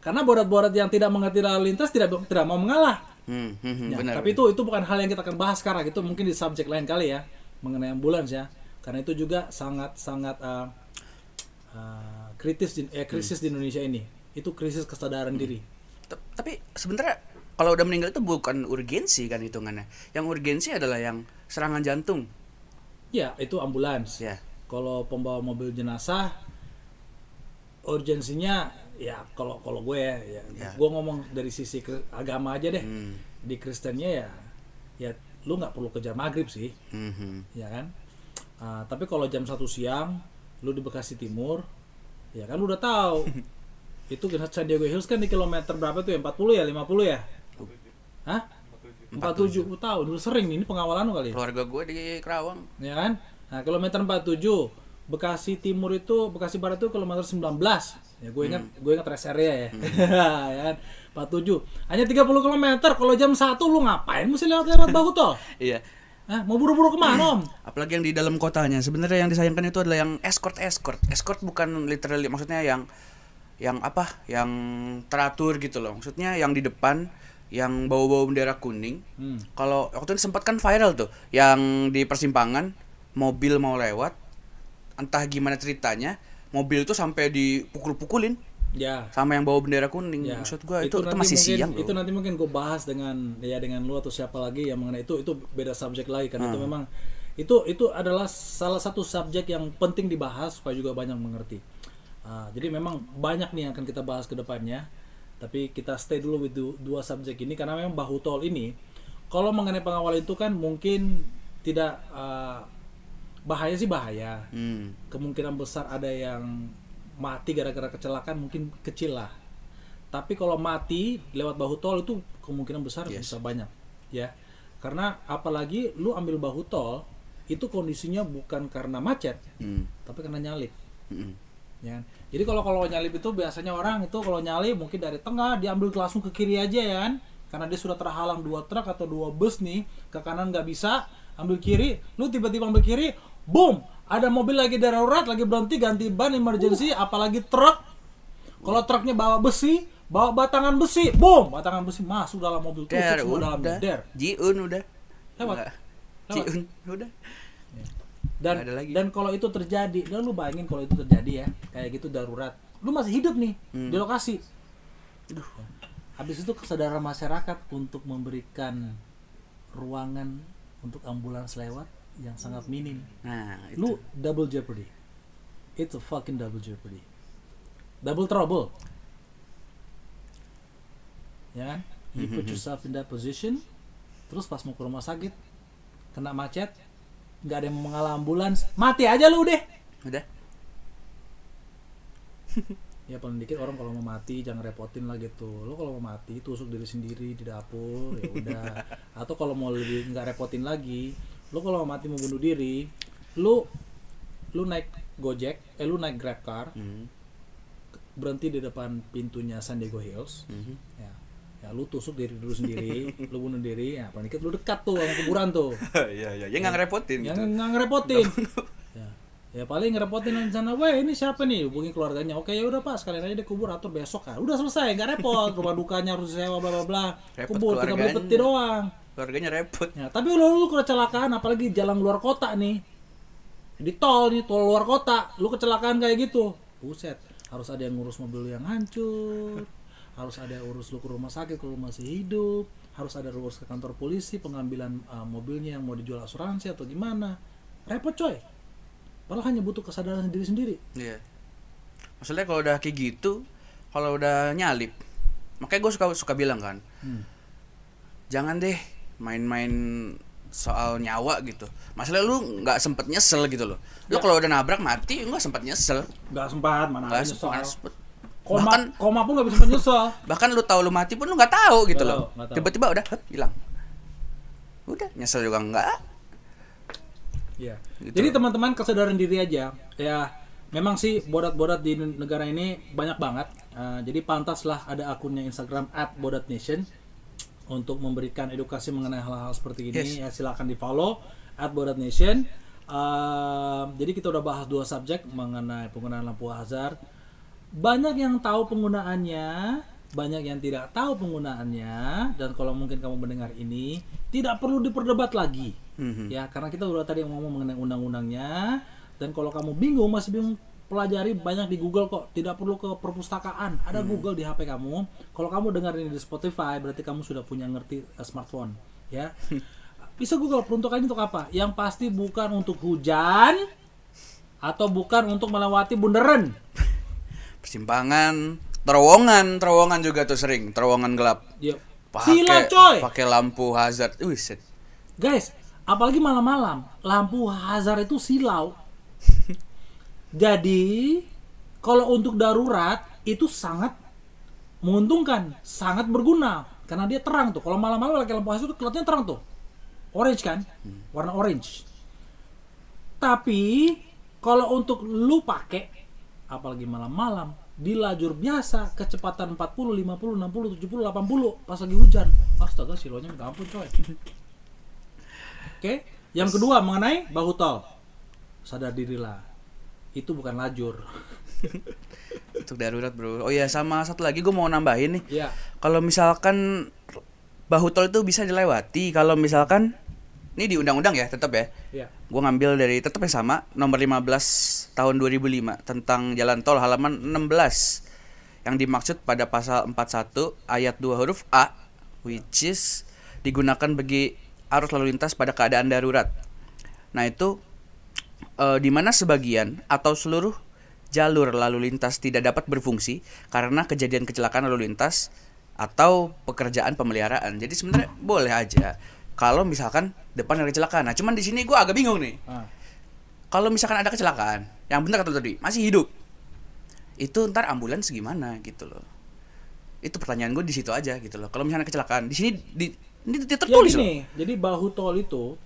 Karena borat-borat yang tidak mengerti lalu lintas tidak tidak mau mengalah. Hmm, hmm, hmm, Ya, benar. tapi itu itu bukan hal yang kita akan bahas sekarang. Itu mungkin di subjek lain kali ya mengenai ambulans ya. Karena itu juga sangat sangat uh, uh, kritis di, eh, krisis Hmm. di Indonesia ini. Itu krisis kesadaran diri. T- tapi sebenarnya kalau udah meninggal itu bukan urgensi kan hitungannya. Yang urgensi adalah yang serangan jantung. Ya, itu ambulans. Ya. kalau pembawa mobil jenazah urgensinya ya kalau kalau gue ya, ya, Ya. gue ngomong dari sisi ke, agama aja deh Hmm. di Kristennya ya ya lu nggak perlu kejar maghrib sih Hmm, ya kan Ah, tapi kalau jam satu siang lu di Bekasi Timur ya kan lu udah tahu itu San Diego Hills kan di kilometer berapa tuh ya 40 ya 50 ya Hah? 47 lu tahu dulu sering nih ini pengawalan lu kali ya? Keluarga gue di Kerawang. ya kan? Nah, kilometer 47 Bekasi Timur itu Bekasi Barat itu kilometer 19. Ya gue ingat gue ingat rest area ya. ya kan? 47. Hanya 30 km. Kalau jam 1 lu ngapain mesti lewat-lewat bahu tol? Iya. Hah, mau buru-buru ke mana, Om? Apalagi yang di dalam kotanya. Sebenarnya yang disayangkan itu adalah yang escort escort. Escort bukan literally maksudnya yang yang apa? Yang teratur gitu loh. Maksudnya yang di depan yang bawa-bawa bendera kuning. Hmm. Kalau waktu itu sempat kan viral tuh yang di persimpangan mobil mau lewat entah gimana ceritanya mobil itu sampai dipukul-pukulin Ya. sama yang bawa bendera kuning. Ya, Maksud gua itu, itu, masih mungkin, siang Itu nanti mungkin gue bahas dengan ya dengan lu atau siapa lagi yang mengenai itu itu beda subjek lagi kan itu Hmm. memang itu itu adalah salah satu subjek yang penting dibahas supaya juga banyak mengerti. Ah, jadi memang banyak nih yang akan kita bahas ke depannya. Tapi kita stay dulu with du- dua subjek ini karena memang bahu tol ini kalau mengenai pengawal itu kan mungkin tidak ah, bahaya sih bahaya Hmm. kemungkinan besar ada yang mati gara-gara kecelakaan mungkin kecil lah. Tapi kalau mati lewat bahu tol itu kemungkinan besar Yes. bisa banyak, ya. Karena apalagi lu ambil bahu tol itu kondisinya bukan karena macet, Hmm. tapi karena nyalip, Hmm. ya. Jadi kalau kalau nyalip itu biasanya orang itu kalau nyalip mungkin dari tengah diambil langsung ke kiri aja ya kan? Karena dia sudah terhalang dua truk atau dua bus nih ke kanan nggak bisa ambil kiri, lu tiba-tiba ambil kiri, boom, ada mobil lagi darurat lagi berhenti ganti ban emergency, apalagi truk. Kalau truknya bawa besi, bawa batangan besi, boom, batangan besi masuk dalam mobil tusuk Der, semua dalam udah. der. Jiun udah. Lewat. Jiun udah. Dan ada lagi. dan kalau itu terjadi, dan lu bayangin kalau itu terjadi ya, kayak gitu darurat, lu masih hidup nih Hmm. di lokasi. Habis itu kesadaran masyarakat untuk memberikan ruangan untuk ambulans lewat yang sangat minim. Nah, itu. Lu double jeopardy. It's a fucking double jeopardy. Double trouble. Ya kan? You put yourself in that position, terus pas mau ke rumah sakit, kena macet, nggak ada yang mau mengalah ambulans, mati aja lu deh. Udah. Ya paling dikit orang kalau mau mati jangan repotin lah gitu. Lo kalau mau mati tusuk diri sendiri di dapur ya udah. Atau kalau mau lebih nggak repotin lagi, lu kalau mati mau bunuh diri lu lu naik gojek eh lu naik grab car Hmm. berhenti di depan pintunya San Diego Hills. Mhm. ya. Ya lu tusuk diri dulu sendiri lu bunuh diri ya paling dikit lu dekat tuh sama kuburan tuh. Iya iya, ya nggak ngerepotin yang gitu. nggak ngerepotin. Ya. Ya paling ngerepotin di sana weh ini siapa nih? Hubungi keluarganya. Oke ya udah pak sekalian aja dikubur atur besok. Kan udah selesai nggak repot. Rumah dukanya harus disewa bla bla bla. Kubur tinggal beli peti doang Keluarganya repot. ya tapi lu lu kecelakaan apalagi jalan luar kota nih. Di tol nih tol luar kota lu kecelakaan kayak gitu. Buset harus ada yang ngurus mobil yang hancur. Harus ada yang urus lu ke rumah sakit kalau masih hidup. Harus ada urus ke kantor polisi pengambilan uh, mobilnya yang mau dijual asuransi atau gimana. Repot coy. Padahal hanya butuh kesadaran diri sendiri Iya. Maksudnya kalau udah kayak gitu, kalau udah nyalip, makanya gue suka suka bilang kan, Hmm. jangan deh main-main soal nyawa gitu. Masalah lu nggak sempet nyesel gitu loh. Lu Ya. kalau udah nabrak mati, nggak sempet nyesel. nggak sempat mana Nggak sempet. nggak sempet. koma bahkan koma pun nggak bisa nyesel bahkan lu tahu lu mati pun lu nggak tahu gitu Nggak loh. nggak. Tiba-tiba udah hup, hilang. Udah nyesel juga enggak. Iya. Gitu. Jadi teman-teman kesadaran diri aja. Ya, memang sih bodat-bodat di negara ini banyak banget. Eh, jadi pantaslah ada akunnya Instagram @bodatnation untuk memberikan edukasi mengenai hal-hal seperti ini. Ya silakan di follow @bodatnation. Eh, jadi kita udah bahas dua subjek mengenai penggunaan lampu hazard. Banyak yang tahu penggunaannya, banyak yang tidak tahu penggunaannya. Dan kalau mungkin kamu mendengar ini, tidak perlu diperdebat lagi Mhm. ya karena kita udah tadi ngomong mengenai undang-undangnya dan kalau kamu bingung masih bingung pelajari banyak di Google kok. Tidak perlu ke perpustakaan. Ada Google di HP kamu. Kalau kamu dengar ini di Spotify berarti kamu sudah punya ngerti eh, smartphone ya. Bisa Google peruntukannya untuk apa? Yang pasti bukan untuk hujan atau bukan untuk melewati bundaran. Persimpangan, terowongan, terowongan juga tuh sering, terowongan gelap. ya Pakai sila coy. pakai lampu hazard. Wih. Guys, apalagi malam-malam, lampu hazard itu silau. Jadi, kalau untuk darurat itu sangat menguntungkan, sangat berguna karena dia terang tuh. Kalau malam-malam pakai lampu hazard itu kelihatannya terang tuh. Orange kan? Warna orange. Tapi kalau untuk lu pakai apalagi malam-malam di lajur biasa kecepatan 40, 50, 60, 70, 80 pas lagi hujan. Astaga, silonya minta ampun coy. Oke, yang kedua mengenai bahu tol. Sadar dirilah. Itu bukan lajur. Untuk darurat, Bro. Oh iya, sama satu lagi gue mau nambahin nih. Iya. Kalau misalkan bahu tol itu bisa dilewati kalau misalkan ini di undang-undang ya, tetap ya. Iya. Gue ngambil dari tetap yang sama nomor 15 tahun 2005 tentang jalan tol halaman 16 yang dimaksud pada pasal 41 ayat 2 huruf A which is digunakan bagi arus lalu lintas pada keadaan darurat. Nah, itu eh, di mana sebagian atau seluruh jalur lalu lintas tidak dapat berfungsi karena kejadian kecelakaan lalu lintas atau pekerjaan pemeliharaan. Jadi sebenarnya boleh aja kalau misalkan depan ada kecelakaan. Nah, cuman di sini gua agak bingung nih. Ah. Kalau misalkan ada kecelakaan, yang benar kata tadi, masih hidup. Itu ntar ambulans gimana gitu loh. Itu pertanyaan gue di situ aja gitu loh. Kalau misalnya kecelakaan, di sini di ini Ya tertulis loh. gini, jadi bahu tol itu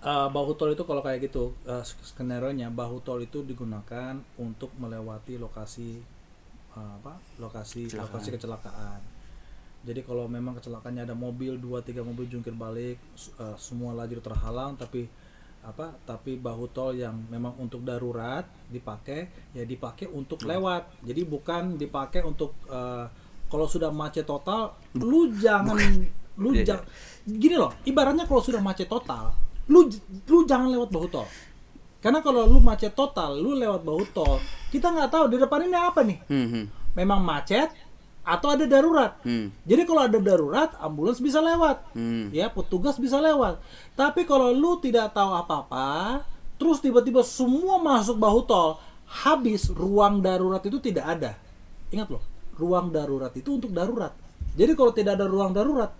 eh, bahu tol itu kalau kayak gitu uh, skenario nya bahu tol itu digunakan untuk melewati lokasi eh, apa? lokasi Kecelakaan. lokasi kecelakaan. Jadi kalau memang kecelakaannya ada mobil dua tiga mobil jungkir balik, eh, semua lajur terhalang, tapi apa? Tapi bahu tol yang memang untuk darurat dipakai, ya dipakai untuk Hmm. lewat. Jadi bukan dipakai untuk eh, kalau sudah macet total, lu jangan, lu Iya, jangan, gini loh, ibaratnya kalau sudah macet total, lu lu jangan lewat bahu tol. Karena kalau lu macet total, lu lewat bahu tol, kita nggak tahu di depan ini apa nih Hmm, hmm, memang macet atau ada darurat. hmm, Jadi kalau ada darurat, ambulans bisa lewat. hmm. Ya, petugas bisa lewat. Tapi kalau lu tidak tahu apa-apa, terus tiba-tiba semua masuk bahu tol, habis ruang darurat itu tidak ada. Ingat loh, ruang darurat itu untuk darurat. Jadi kalau tidak ada ruang darurat,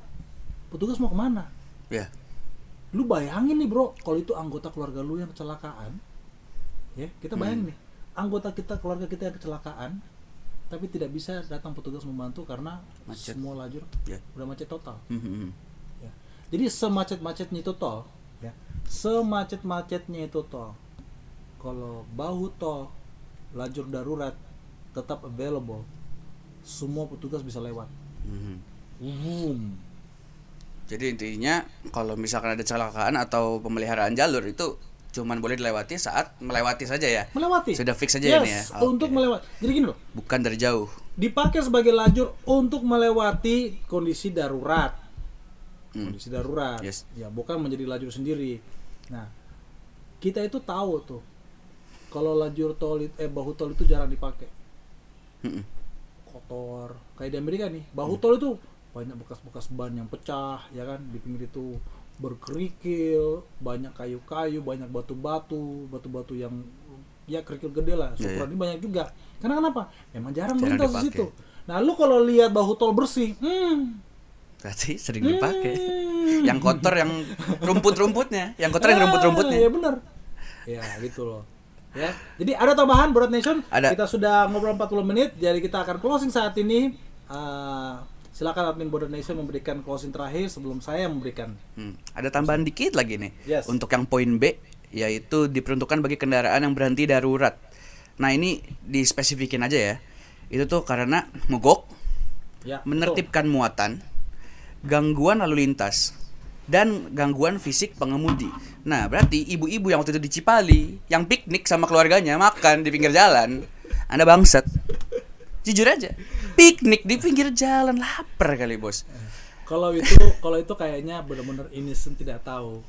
petugas mau ke mana? Ya. Lu bayangin nih bro, kalau itu anggota keluarga lu yang kecelakaan, ya kita bayangin nih, anggota kita keluarga kita yang kecelakaan, tapi tidak bisa datang petugas membantu karena Macet. semua lajur Ya. udah macet total. Hmm, hmm, hmm. Ya. Jadi semacet-macetnya itu tol, ya semacet-macetnya itu tol kalau bahu tol lajur darurat tetap available semua petugas bisa lewat Mhm. Boom. Jadi intinya kalau misalkan ada kecelakaan atau pemeliharaan jalur itu cuman boleh dilewati saat melewati saja ya. melewati Sudah fix aja yes, ini ya. untuk Oke. melewati jadi gini loh Bukan dari jauh. dipakai sebagai lajur untuk melewati kondisi darurat. Hmm. Kondisi darurat. Yes. Ya, bukan menjadi lajur sendiri. Nah, kita itu tahu tuh kalau lajur tol eh bahu tol itu jarang dipakai. Mm-mm. Kotor. Kayak di Amerika nih, bahu tol itu banyak bekas-bekas ban yang pecah, ya kan? Di pinggir itu berkerikil, banyak kayu-kayu, banyak batu-batu, batu-batu yang ya kerikil gede lah. Iya, Syukuran ini banyak juga. Karena kenapa? Emang jarang, Jarang melintas di dipakai. situ. Nah, lu kalau lihat bahu tol bersih, hmm, Berarti sering dipakai. Hmm. Yang kotor yang rumput-rumputnya, yang kotor yang rumput-rumputnya. Ya benar. Ya, gitu loh. Ya. Jadi ada tambahan Broad Nation. Ada. Kita sudah ngobrol 40 menit, jadi kita akan closing saat ini. Ah, silakan admin Broad Nation memberikan closing terakhir sebelum saya memberikan. Hmm, Ada tambahan dikit lagi nih. Yes. Untuk yang poin B yaitu diperuntukkan bagi kendaraan yang berhenti darurat. Nah, ini dispesifikin aja ya. Itu tuh karena mogok, Ya. menertibkan muatan, gangguan lalu lintas, dan gangguan fisik pengemudi. Nah, berarti ibu-ibu yang waktu itu di Cipali, yang piknik sama keluarganya makan di pinggir jalan, Anda bangsat. Jujur aja, piknik di pinggir jalan lapar kali bos. Kalau itu kalau itu kayaknya benar-benar innocent tidak tahu.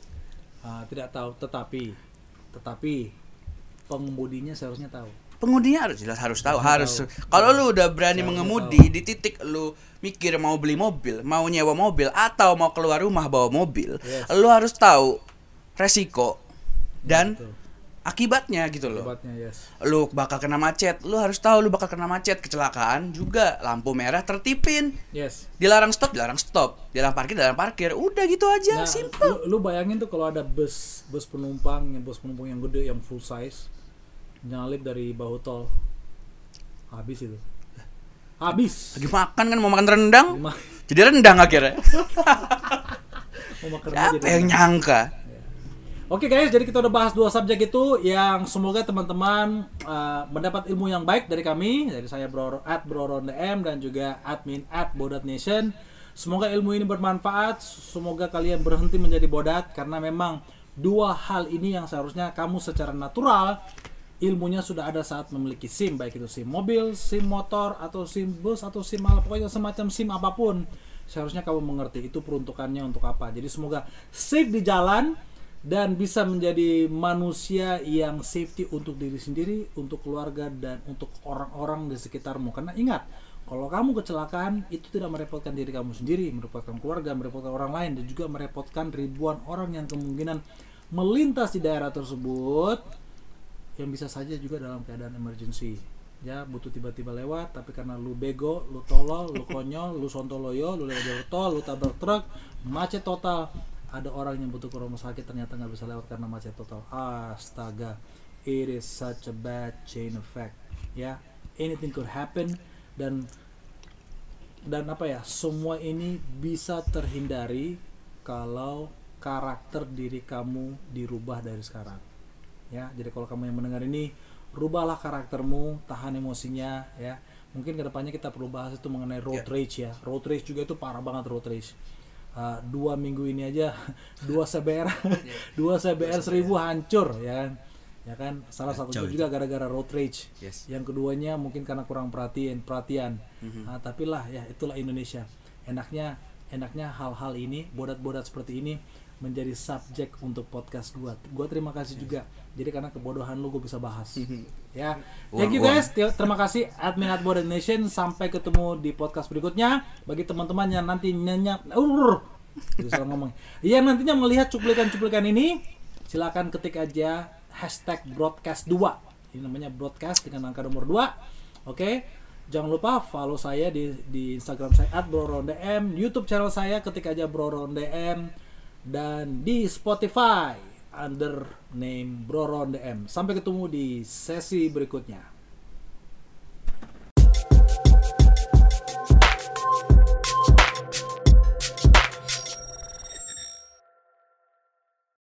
Ah, tidak tahu, tetapi tetapi pengemudinya seharusnya tahu. Pengemudinya harus jelas harus tahu, harus. tahu. Kalau lu udah berani Harus mengemudi di titik lu mikir mau beli mobil, mau nyewa mobil atau mau keluar rumah bawa mobil, Yes. lu harus tahu resiko dan Betul. Akibatnya gitu loh. Obatnya yes. Lu bakal kena macet, lu harus tahu lu bakal kena macet, kecelakaan juga, lampu merah tertipin, Yes. dilarang stop, dilarang stop, dilarang parkir, dilarang parkir, udah gitu aja, Nah, simple. Lu, lu bayangin tuh kalau ada bus bus penumpang yang bus penumpang yang gede yang full size nyalip dari bahu tol habis itu habis Lagi makan kan mau makan rendang, jadi rendang akhirnya. mau makan Siapa yang nyangka? Oke guys, jadi kita udah bahas dua subjek itu yang semoga teman-teman uh, mendapat ilmu yang baik dari kami, dari saya Bro at Bro Ron DM dan juga admin at Bodat Nation. Semoga ilmu ini bermanfaat, semoga kalian berhenti menjadi bodat karena memang dua hal ini yang seharusnya kamu secara natural ilmunya sudah ada saat memiliki SIM baik itu SIM mobil, SIM motor atau SIM bus atau SIM apa pokoknya semacam SIM apa pun seharusnya kamu mengerti itu peruntukannya untuk apa. Jadi semoga safe di jalan dan bisa menjadi manusia yang safety untuk diri sendiri, untuk keluarga dan untuk orang-orang di sekitarmu. Karena ingat, kalau kamu kecelakaan itu tidak merepotkan diri kamu sendiri, merepotkan keluarga, merepotkan orang lain dan juga merepotkan ribuan orang yang kemungkinan melintas di daerah tersebut yang bisa saja juga dalam keadaan emergency ya butuh tiba-tiba lewat tapi karena lu bego lu tolol lu konyol lu sontoloyo lu lewat jalur tol lu tabrak truk macet total ada orang yang butuh ke rumah sakit ternyata nggak bisa lewat karena macet total. Astaga it is such a bad chain effect. Ya anything could happen dan dan apa ya semua ini bisa terhindari kalau karakter diri kamu dirubah dari sekarang. Ya jadi kalau kamu yang mendengar ini rubahlah karaktermu tahan emosinya ya. Mungkin ke depannya kita perlu bahas itu mengenai road rage ya. Road rage juga itu parah banget road rage Uh, dua minggu ini aja dua CBR dua CBR seribu hancur ya kan? Ya kan? Salah Kacau juga gara-gara road rage. Yes. yang keduanya mungkin karena kurang perhatian. Perhatian Nah, tapi lah ya itulah Indonesia. Enaknya enaknya hal-hal ini bodat-bodat seperti ini menjadi subjek untuk podcast gua. Gua terima kasih juga. Jadi karena kebodohan lu gua bisa bahas. Ya. Thank you guys. Terima kasih. Admin at Bodat Nation. Sampai ketemu di podcast berikutnya. Bagi teman-teman yang nanti nyenyak uh, bisa ngomong. Yang nantinya melihat cuplikan-cuplikan ini silakan ketik aja hashtag broadcast 2 ini namanya broadcast dengan angka nomor 2 oke? Jangan lupa follow saya di di Instagram saya @brorondm. YouTube channel saya ketik aja brorondm dan di Spotify under name brorondm sampai ketemu di sesi berikutnya